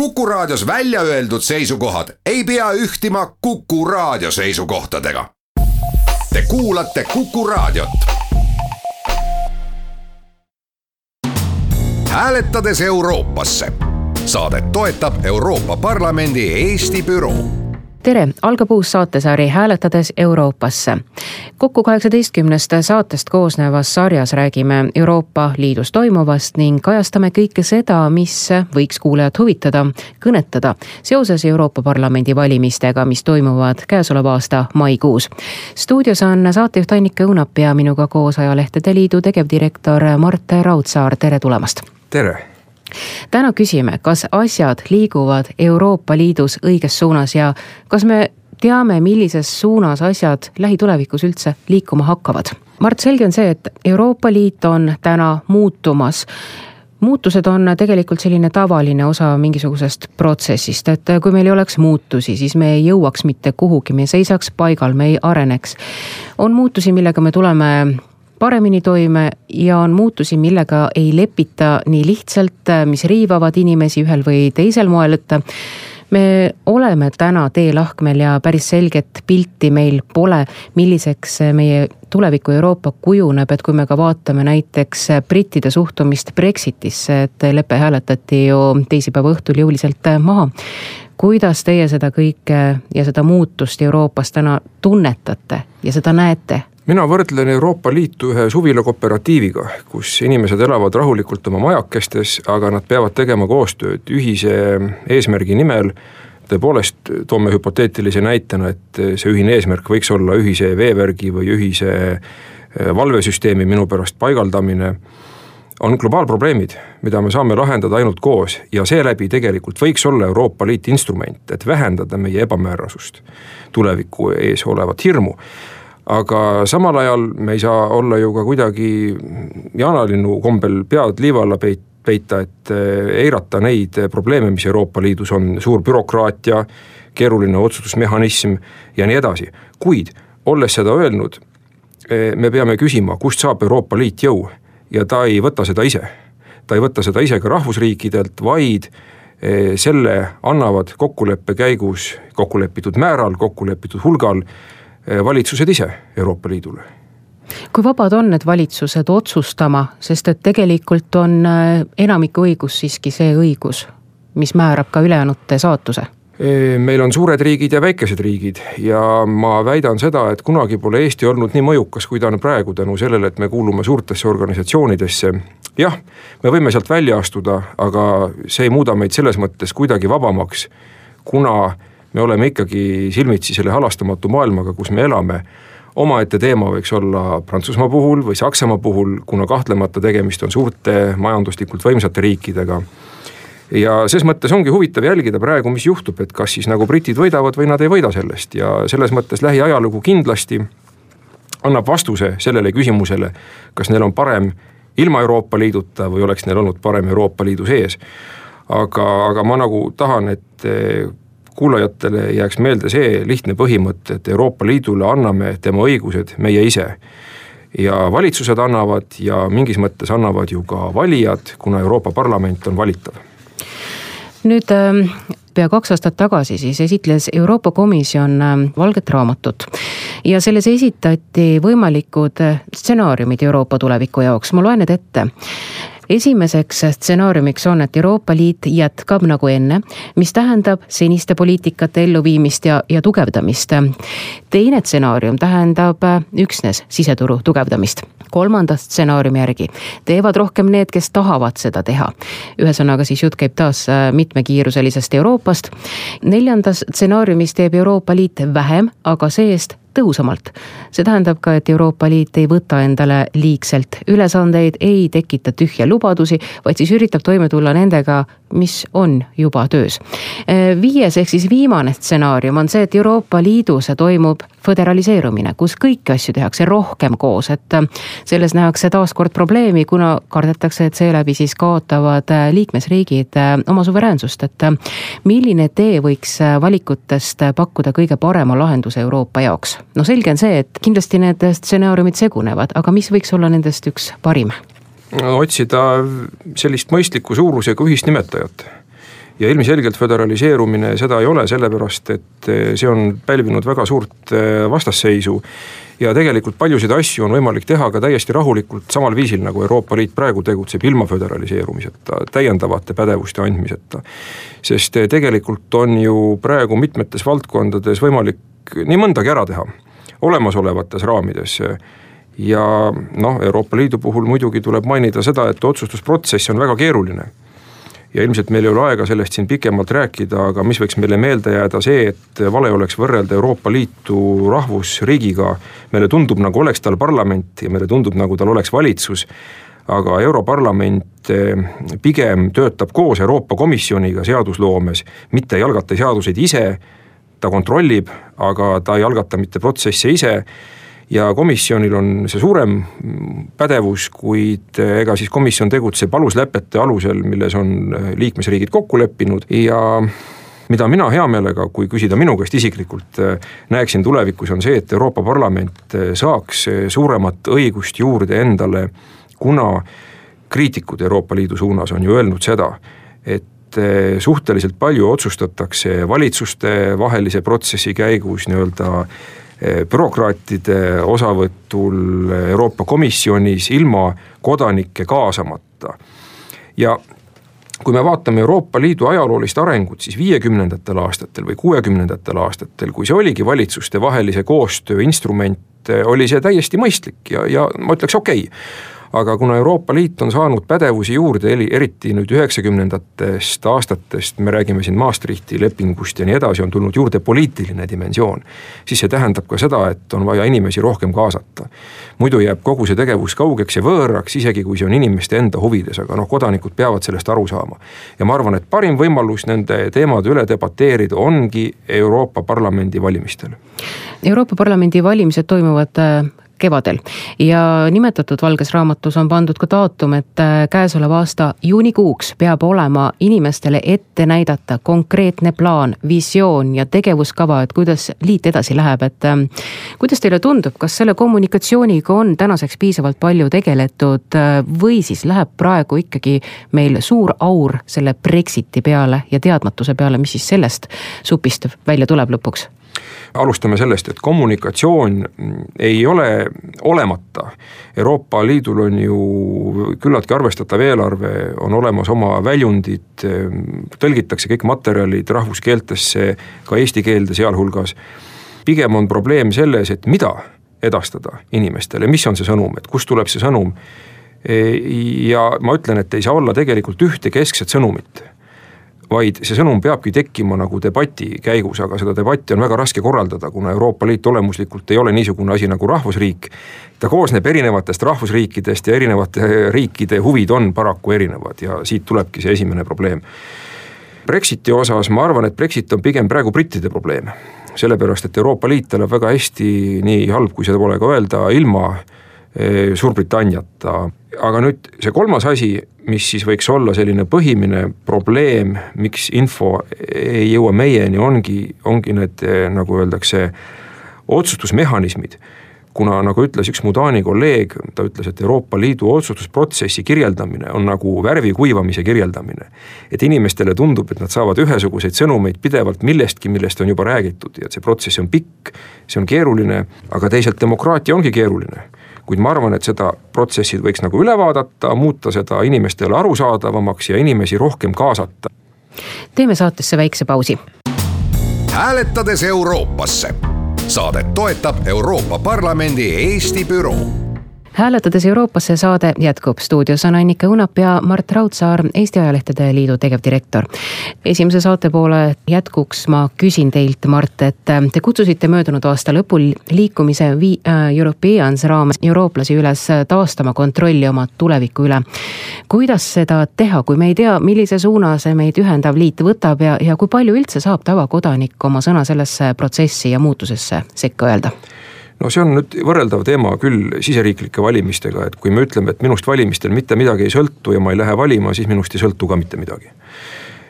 Kuku Raadios välja öeldud seisukohad ei pea ühtima Kuku Raadio seisukohtadega. Te kuulate Kuku Raadiot. hääletades Euroopasse. saadet toetab Euroopa Parlamendi Eesti büroo tere, algab uus saatesari Hääletades Euroopasse. kokku kaheksateistkümnest saatest koosnevas sarjas räägime Euroopa Liidus toimuvast ning kajastame kõike seda, mis võiks kuulajat huvitada, kõnetada seoses Euroopa Parlamendi valimistega, mis toimuvad käesoleva aasta maikuus. stuudios on saatejuht Annika Õunap ja minuga koos Ajalehtede Liidu tegevdirektor Mart Raudsaar, tere tulemast. tere täna küsime, kas asjad liiguvad Euroopa Liidus õiges suunas ja kas me teame, millises suunas asjad lähitulevikus üldse liikuma hakkavad. Mart, selge on see, et Euroopa Liit on täna muutumas muutused on tegelikult selline tavaline osa mingisugusest protsessist, et kui meil ei oleks muutusi, siis me ei jõuaks mitte kuhugi, me ei seisaks paigal, me ei areneks. on muutusi, millega me tuleme paremini toime ja on muutusi, millega ei lepita nii lihtsalt, mis riivavad inimesi ühel või teisel moel, et me oleme täna teelahkmel ja päris selget pilti meil pole, milliseks meie tuleviku Euroopa kujuneb, et kui me ka vaatame näiteks brittide suhtumist Brexitisse, et lepe hääletati ju teisipäeva õhtul jõuliselt maha. kuidas teie seda kõike ja seda muutust Euroopas täna tunnetate ja seda näete? Mina võrdlen Euroopa Liitu ühe suvilakooperatiiviga, kus inimesed elavad rahulikult oma majakestes, aga nad peavad tegema koostööd ühise eesmärgi nimel. tõepoolest, toome hüpoteetilise näitena, et see ühine eesmärk võiks olla ühise veevärgi või ühise eh, valvesüsteemi minu pärast paigaldamine on globaalprobleemid, mida me saame lahendada ainult koos ja seeläbi tegelikult võiks olla Euroopa Liit instrument, et vähendada meie ebamäärasust, tuleviku ees olevat hirmu aga samal ajal me ei saa olla ju ka kuidagi jaanalinnu kombel pead liiva alla peit-, peita, et eh, eirata neid probleeme, mis Euroopa Liidus on, suur bürokraatia, keeruline otsustusmehhanism ja nii edasi. kuid olles seda öelnud, eh, me peame küsima, kust saab Euroopa Liit jõu ja ta ei võta seda ise. ta ei võta seda ise ka rahvusriikidelt, vaid eh, selle annavad kokkuleppe käigus kokku lepitud määral, kokku lepitud hulgal valitsused ise Euroopa Liidule kui vabad on need valitsused otsustama, sest et tegelikult on eh, enamiku õigus siiski see õigus, mis määrab ka ülejäänute saatuse? Eh, meil on suured riigid ja väikesed riigid ja ma väidan seda, et kunagi pole Eesti olnud nii mõjukas, kui ta on praegu tänu sellele, et me kuulume suurtesse organisatsioonidesse. jah, me võime sealt välja astuda, aga see ei muuda meid selles mõttes kuidagi vabamaks, kuna me oleme ikkagi silmitsi selle halastamatu maailmaga, kus me elame omaette teema võiks olla Prantsusmaa puhul või Saksamaa puhul, kuna kahtlemata tegemist on suurte majanduslikult võimsate riikidega. ja ses mõttes ongi huvitav jälgida praegu, mis juhtub, et kas siis nagu britid võidavad või nad ei võida sellest ja selles mõttes lähiajalugu kindlasti annab vastuse sellele küsimusele, kas neil on parem ilma Euroopa Liiduta või oleks neil olnud parem Euroopa Liidu sees. aga, aga ma nagu tahan, et kuulajatele jääks meelde see lihtne põhimõte, et Euroopa Liidule anname tema õigused meie ise. ja valitsused annavad ja mingis mõttes annavad ju ka valijad, kuna Euroopa Parlament on valitav. nüüd ähm, pea kaks aastat tagasi siis esitles Euroopa Komisjon ähm, valget raamatut. ja selles esitati võimalikud äh, stsenaariumid Euroopa tuleviku jaoks, ma loen need ette esimeseks stsenaariumiks on, et Euroopa Liit jätkab nagu enne, mis tähendab seniste poliitikate elluviimist ja, ja tugevdamist. teine stsenaarium tähendab üksnes siseturu tugevdamist kolmanda stsenaariumi järgi teevad rohkem need, kes tahavad seda teha. ühesõnaga siis jutt käib taas äh, mitmekiiruselisest Euroopast. neljandas stsenaariumis teeb Euroopa Liit vähem, aga see-eest tõhusamalt. see tähendab ka, et Euroopa Liit ei võta endale liigselt ülesandeid, ei tekita tühje lubadusi, vaid siis üritab toime tulla nendega, mis on juba töös. viies ehk siis viimane stsenaarium on see, et Euroopa Liidus toimub föderaliseerumine, kus kõiki asju tehakse rohkem koos, et selles nähakse taaskord probleemi, kuna kardetakse, et seeläbi siis kaotavad liikmesriigid oma suveräänsust, et milline tee võiks valikutest pakkuda kõige parema lahenduse Euroopa jaoks? no selge on see, et kindlasti need stsenaariumid segunevad, aga mis võiks olla nendest üks parim? Otsida sellist mõistliku suurusega ühist nimetajat. ja ilmselgelt föderaliseerumine seda ei ole, sellepärast et eh, see on pälvinud väga suurt eh, vastasseisu. ja tegelikult paljusid asju on võimalik teha ka täiesti rahulikult, samal viisil nagu Euroopa Liit praegu tegutseb, ilma föderaliseerumiseta, täiendavate pädevuste andmiseta. sest eh, tegelikult on ju praegu mitmetes valdkondades võimalik nii mõndagi ära teha, olemasolevates raamides ja noh, Euroopa Liidu puhul muidugi tuleb mainida seda, et otsustusprotsess on väga keeruline ja ilmselt meil ei ole aega sellest siin pikemalt rääkida, aga mis võiks meile meelde jääda, see, et vale oleks võrrelda Euroopa Liitu rahvusriigiga. meile tundub, nagu oleks tal parlament ja meile tundub, nagu tal oleks valitsus. aga Europarlament eh, pigem töötab koos Euroopa Komisjoniga seadusloomes, mitte ei algata seaduseid ise. ta kontrollib, aga ta ei algata mitte protsesse ise ja komisjonil on see suurem pädevus, kuid ega siis komisjon tegutseb aluslepete alusel, milles on liikmesriigid kokku leppinud ja mida mina hea meelega, kui küsida minu käest isiklikult, näeksin tulevikus, on see, et Euroopa Parlament saaks suuremat õigust juurde endale, kuna kriitikud Euroopa Liidu suunas on ju öelnud seda, et suhteliselt palju otsustatakse valitsuste vahelise protsessi käigus nii-öelda bürokraatide osavõtul Euroopa Komisjonis ilma kodanikke kaasamata. ja kui me vaatame Euroopa Liidu ajaloolist arengut, siis viiekümnendatel aastatel või kuuekümnendatel aastatel, kui see oligi valitsuste vahelise koostöö instrument, oli see täiesti mõistlik ja, ja ma ütleks okei okay aga kuna Euroopa Liit on saanud pädevusi juurde, eriti nüüd üheksakümnendatest aastatest, me räägime siin Maastrichti lepingust ja nii edasi, on tulnud juurde poliitiline dimensioon. siis see tähendab ka seda, et on vaja inimesi rohkem kaasata. muidu jääb kogu see tegevus kaugeks ja võõraks, isegi kui see on inimeste enda huvides, aga noh, kodanikud peavad sellest aru saama. ja ma arvan, et parim võimalus nende teemade üle debateerida ongi Euroopa Parlamendi valimistel. Euroopa Parlamendi valimised toimuvad äh, kevadel. ja nimetatud Valges Raamatus on pandud ka daatum, et äh, käesoleva aasta juunikuuks peab olema inimestele ette näidata konkreetne plaan, visioon ja tegevuskava, et kuidas liit edasi läheb, et ähm, kuidas teile tundub, kas selle kommunikatsiooniga on tänaseks piisavalt palju tegeletud äh, või siis läheb praegu ikkagi meil suur aur selle Brexiti peale ja teadmatuse peale, mis siis sellest supist välja tuleb lõpuks? Alustame sellest, et kommunikatsioon ei ole olemata. Euroopa Liidul on ju küllaltki arvestatav eelarve, on olemas oma väljundid, tõlgitakse kõik materjalid rahvuskeeltesse, ka eesti keelde sealhulgas. pigem on probleem selles, et mida edastada inimestele, mis on see sõnum, et kust tuleb see sõnum. ja ma ütlen, et ei saa olla tegelikult ühte keskset sõnumit vaid see sõnum peabki tekkima nagu debati käigus, aga seda debatti on väga raske korraldada, kuna Euroopa Liit olemuslikult ei ole niisugune asi nagu rahvusriik. ta koosneb erinevatest rahvusriikidest ja erinevate riikide huvid on paraku erinevad ja siit tulebki see esimene probleem. Brexiti osas ma arvan, et Brexit on pigem praegu brittide probleem. sellepärast, et Euroopa Liit elab väga hästi, nii halb kui seda pole ka öelda, ilma eh, Suurbritanniata aga nüüd see kolmas asi, mis siis võiks olla selline põhimine probleem, miks info ei jõua meieni, ongi, ongi need nagu öeldakse, otsustusmehhanismid kuna nagu ütles üks mu Taani kolleeg, ta ütles, et Euroopa Liidu otsustusprotsessi kirjeldamine on nagu värvi kuivamise kirjeldamine. et inimestele tundub, et nad saavad ühesuguseid sõnumeid pidevalt millestki, millest on juba räägitud ja et see protsess on pikk, see on keeruline, aga teisalt demokraatia ongi keeruline kuid ma arvan, et seda protsessi võiks nagu üle vaadata, muuta seda inimestele arusaadavamaks ja inimesi rohkem kaasata. teeme saatesse väikse pausi. hääletades Euroopasse. saadet toetab Euroopa Parlamendi Eesti büroo hääletades Euroopasse saade jätkub, stuudios on Annika Õunap ja Mart Raudsaar, Eesti Ajalehtede Liidu tegevdirektor. esimese saate poole jätkuks ma küsin teilt, Mart, et te kutsusite möödunud aasta lõpul liikumise We Europeans raames eurooplasi üles taastama kontrolli oma tuleviku üle. kuidas seda teha, kui me ei tea, millise suuna see meid ühendav liit võtab ja, ja kui palju üldse saab tavakodanik oma sõna sellesse protsessi ja muutusesse sekka öelda? No see on nüüd võrreldav teema küll siseriiklike valimistega, et kui me ütleme, et minust valimistel mitte midagi ei sõltu ja ma ei lähe valima, siis minust ei sõltu ka mitte midagi.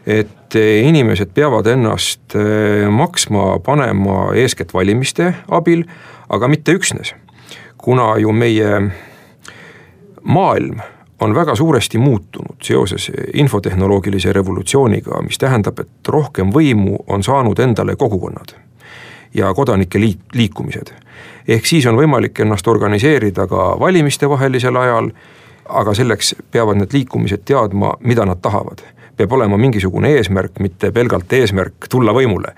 et eh, inimesed peavad ennast eh, maksma panema eeskätt valimiste abil, aga mitte üksnes. kuna ju meie maailm on väga suuresti muutunud seoses infotehnoloogilise revolutsiooniga, mis tähendab, et rohkem võimu on saanud endale kogukonnad ja kodanike liit, liikumised. ehk siis on võimalik ennast organiseerida ka valimistevahelisel ajal, aga selleks peavad need liikumised teadma, mida nad tahavad. peab olema mingisugune eesmärk, mitte pelgalt eesmärk tulla võimule,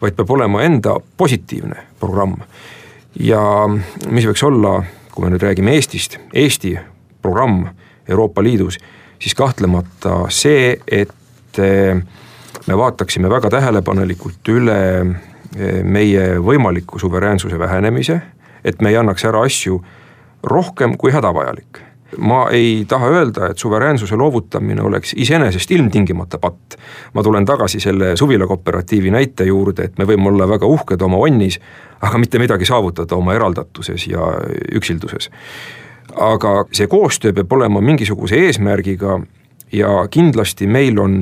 vaid peab olema enda positiivne programm. ja mis võiks olla, kui me nüüd räägime Eestist, Eesti programm Euroopa Liidus, siis kahtlemata see, et me vaataksime väga tähelepanelikult üle meie võimaliku suveräänsuse vähenemise, et me ei annaks ära asju rohkem kui hädavajalik ma ei taha öelda, et suveräänsuse loovutamine oleks iseenesest ilmtingimata patt. ma tulen tagasi selle suvila kooperatiivi näite juurde, et me võime olla väga uhked oma onnis, aga mitte midagi saavutada oma eraldatuses ja üksilduses. aga see koostöö peab olema mingisuguse eesmärgiga ja kindlasti meil on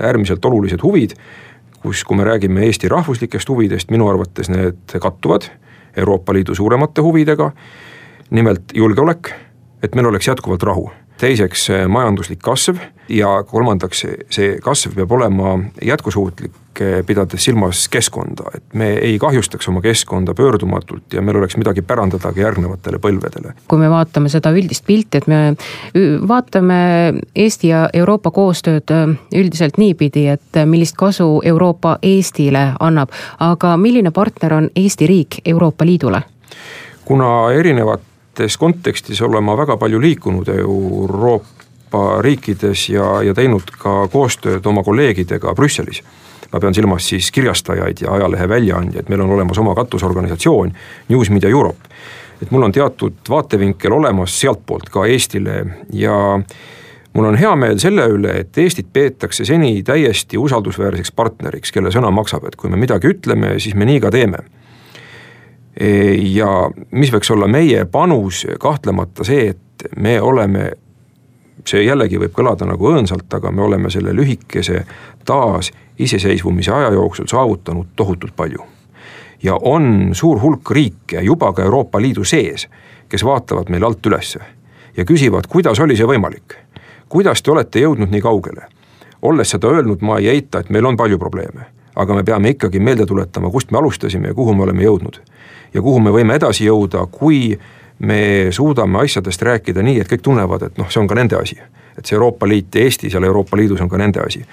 äärmiselt olulised huvid, kus, kui me räägime Eesti rahvuslikest huvidest, minu arvates need kattuvad Euroopa Liidu suuremate huvidega, nimelt julgeolek et meil oleks jätkuvalt rahu. teiseks majanduslik kasv ja kolmandaks see kasv peab olema jätkusuutlik, pidades silmas keskkonda, et me ei kahjustaks oma keskkonda pöördumatult ja meil oleks midagi pärandada ka järgnevatele põlvedele. kui me vaatame seda üldist pilti, et me vaatame Eesti ja Euroopa koostööd üldiselt niipidi, et millist kasu Euroopa Eestile annab, aga milline partner on Eesti riik Euroopa Liidule? kuna erinevates kontekstis olen ma väga palju liikunud Euroopa riikides ja, ja teinud ka koostööd oma kolleegidega Brüsselis. Ma pean silmas siis kirjastajaid ja ajalehe väljaandjaid, meil on olemas oma katusorganisatsioon News Media Europe. et mul on teatud vaatevinkel olemas sealtpoolt ka Eestile ja mul on hea meel selle üle, et Eestit peetakse seni täiesti usaldusväärseks partneriks, kelle sõna maksab, et kui me midagi ütleme, siis me nii ka teeme ja mis võiks olla meie panus, kahtlemata see, et me oleme, see jällegi võib kõlada nagu õõnsalt, aga me oleme selle lühikese taas iseseisvumise aja jooksul saavutanud tohutult palju. ja on suur hulk riike juba ka Euroopa Liidu sees, kes vaatavad meile alt ülesse ja küsivad, kuidas oli see võimalik. kuidas te olete jõudnud nii kaugele? olles seda öelnud, ma ei eita, et meil on palju probleeme, aga me peame ikkagi meelde tuletama, kust me alustasime ja kuhu me oleme jõudnud ja kuhu me võime edasi jõuda, kui me suudame asjadest rääkida nii, et kõik tunnevad, et noh, see on ka nende asi. et see Euroopa Liit ja Eesti seal Euroopa Liidus on ka nende asi.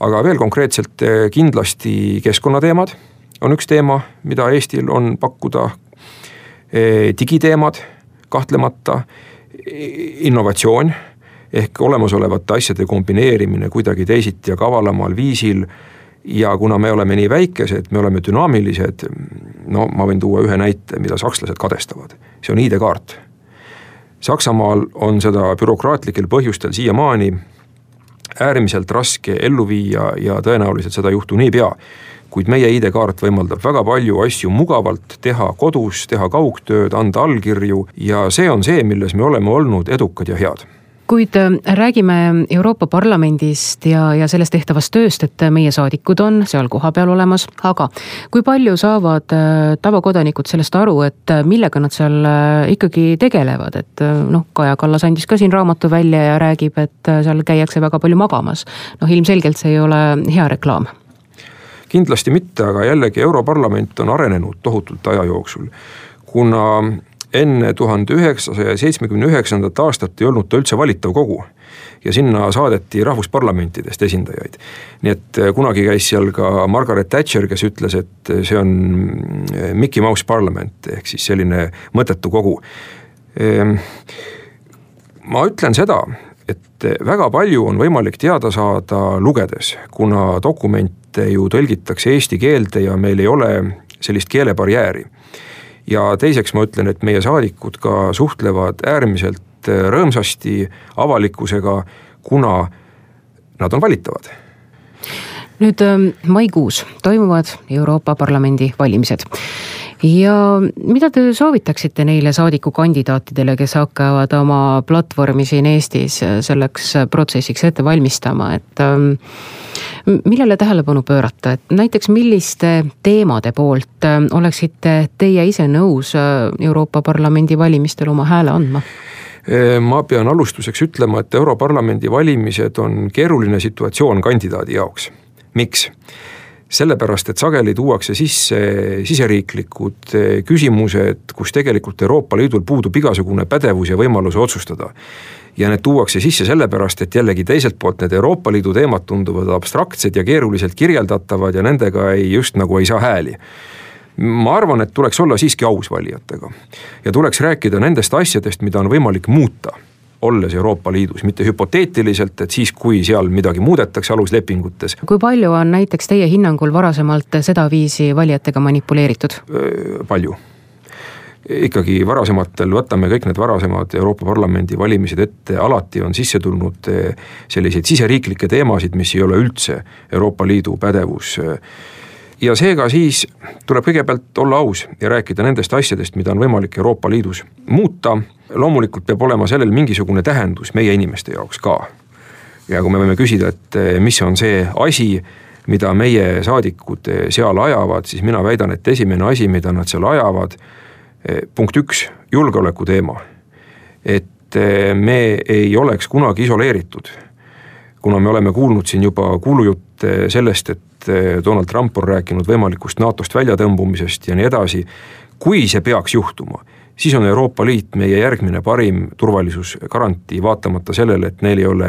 aga veel konkreetselt eh, kindlasti keskkonnateemad on üks teema, mida Eestil on pakkuda. Eh, digiteemad kahtlemata, innovatsioon ehk olemasolevate asjade kombineerimine kuidagi teisiti ja kavalamal viisil ja kuna me oleme nii väikesed, me oleme dünaamilised, no ma võin tuua ühe näite, mida sakslased kadestavad, see on ID-kaart. Saksamaal on seda bürokraatlikel põhjustel siiamaani äärmiselt raske ellu viia ja tõenäoliselt seda ei juhtu niipea. kuid meie ID-kaart võimaldab väga palju asju mugavalt teha kodus, teha kaugtööd, anda allkirju ja see on see, milles me oleme olnud edukad ja head kuid äh, räägime Euroopa Parlamendist ja, ja sellest tehtavast tööst, et meie saadikud on seal kohapeal olemas, aga kui palju saavad äh, tavakodanikud sellest aru, et äh, millega nad seal ikkagi tegelevad, et noh, Kaja Kallas andis ka siin raamatu välja ja räägib, et seal käiakse väga palju magamas. noh, ilmselgelt see ei ole hea reklaam kindlasti mitte, aga jällegi Europarlament on arenenud tohutult aja jooksul. kuna enne tuhande üheksasaja seitsmekümne üheksandat aastat ei olnud ta üldse valitav kogu. ja sinna saadeti rahvusparlamentidest esindajaid. nii et äh, kunagi käis seal ka Margaret Thatcher, kes ütles, et äh, see on äh, Mickey Mouse parlament ehk siis selline mõttetu kogu. Ehm, ma ütlen seda, et väga palju on võimalik teada saada lugedes, kuna dokumente ju tõlgitakse eesti keelde ja meil ei ole sellist keelebarjääri ja teiseks ma ütlen, et meie saadikud ka suhtlevad äärmiselt äh, rõõmsasti avalikkusega, kuna nad on valitavad. Nüüd ähm, maikuus toimuvad Euroopa Parlamendi valimised ja mida te soovitaksite neile saadikukandidaatidele, kes hakkavad oma platvormi siin Eestis selleks protsessiks ette valmistama, et ähm, millele tähelepanu pöörata, et näiteks milliste teemade poolt ähm, oleksite teie ise nõus äh, Euroopa Parlamendi valimistel oma hääle andma? ma pean alustuseks ütlema, et Europarlamendi valimised on keeruline situatsioon kandidaadi jaoks. miks? Sellepärast, et sageli tuuakse sisse siseriiklikud küsimused, kus tegelikult Euroopa Liidul puudub igasugune pädevus ja võimalus otsustada. ja need tuuakse sisse sellepärast, et jällegi teiselt poolt need Euroopa Liidu teemad tunduvad abstraktsed ja keeruliselt kirjeldatavad ja nendega ei, just nagu ei saa hääli ma arvan, et tuleks olla siiski aus valijatega ja tuleks rääkida nendest asjadest, mida on võimalik muuta olles Euroopa Liidus, mitte hüpoteetiliselt, et siis, kui seal midagi muudetakse aluslepingutes. kui palju on näiteks teie hinnangul varasemalt sedaviisi valijatega manipuleeritud? palju ikkagi varasematel, võtame kõik need varasemad Euroopa Parlamendi valimised ette, alati on sisse tulnud selliseid siseriiklikke teemasid, mis ei ole üldse Euroopa Liidu pädevus ja seega siis tuleb kõigepealt olla aus ja rääkida nendest asjadest, mida on võimalik Euroopa Liidus muuta. loomulikult peab olema sellel mingisugune tähendus meie inimeste jaoks ka. ja kui me võime küsida, et eh, mis on see asi, mida meie saadikud eh, seal ajavad, siis mina väidan, et esimene asi, mida nad seal ajavad, eh, punkt üks, julgeoleku teema. et me ei oleks kunagi isoleeritud kuna me oleme kuulnud siin juba kuulujutte sellest, et eh, Donald Trump on rääkinud võimalikust NATO-st väljatõmbumisest ja nii edasi. kui see peaks juhtuma, siis on Euroopa Liit meie järgmine parim turvalisusgarantii, vaatamata sellele, et neil ei ole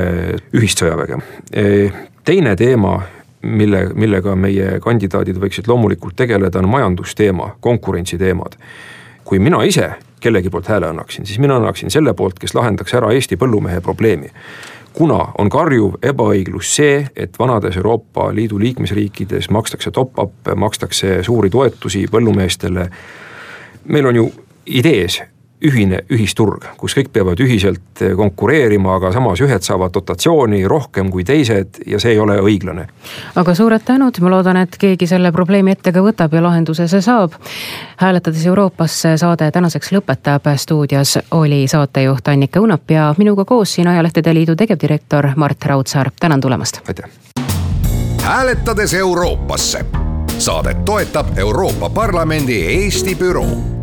ühist sõjaväge. Eh, teine teema, mille, millega meie kandidaadid võiksid loomulikult tegeleda, on majandusteema, konkurentsiteemad. kui mina ise kellegi poolt hääle annaksin, siis mina annaksin selle poolt, kes lahendaks ära Eesti põllumehe probleemi kuna on karjuv ebaõiglus see, et vanades Euroopa Liidu liikmesriikides makstakse top-up'e, makstakse suuri toetusi põllumeestele. meil on ju idees ühine ühisturg, kus kõik peavad ühiselt konkureerima, aga samas ühed saavad dotatsiooni rohkem kui teised ja see ei ole õiglane. aga suured tänud, ma loodan, et keegi selle probleemi ette ka võtab ja lahenduse see saab. hääletades Euroopasse saade tänaseks lõpetab, stuudios oli saatejuht Annika Õunap ja minuga koos siin Ajalehtede Liidu tegevdirektor Mart Raudsaar, tänan tulemast. aitäh. hääletades Euroopasse saadet toetab Euroopa Parlamendi Eesti büroo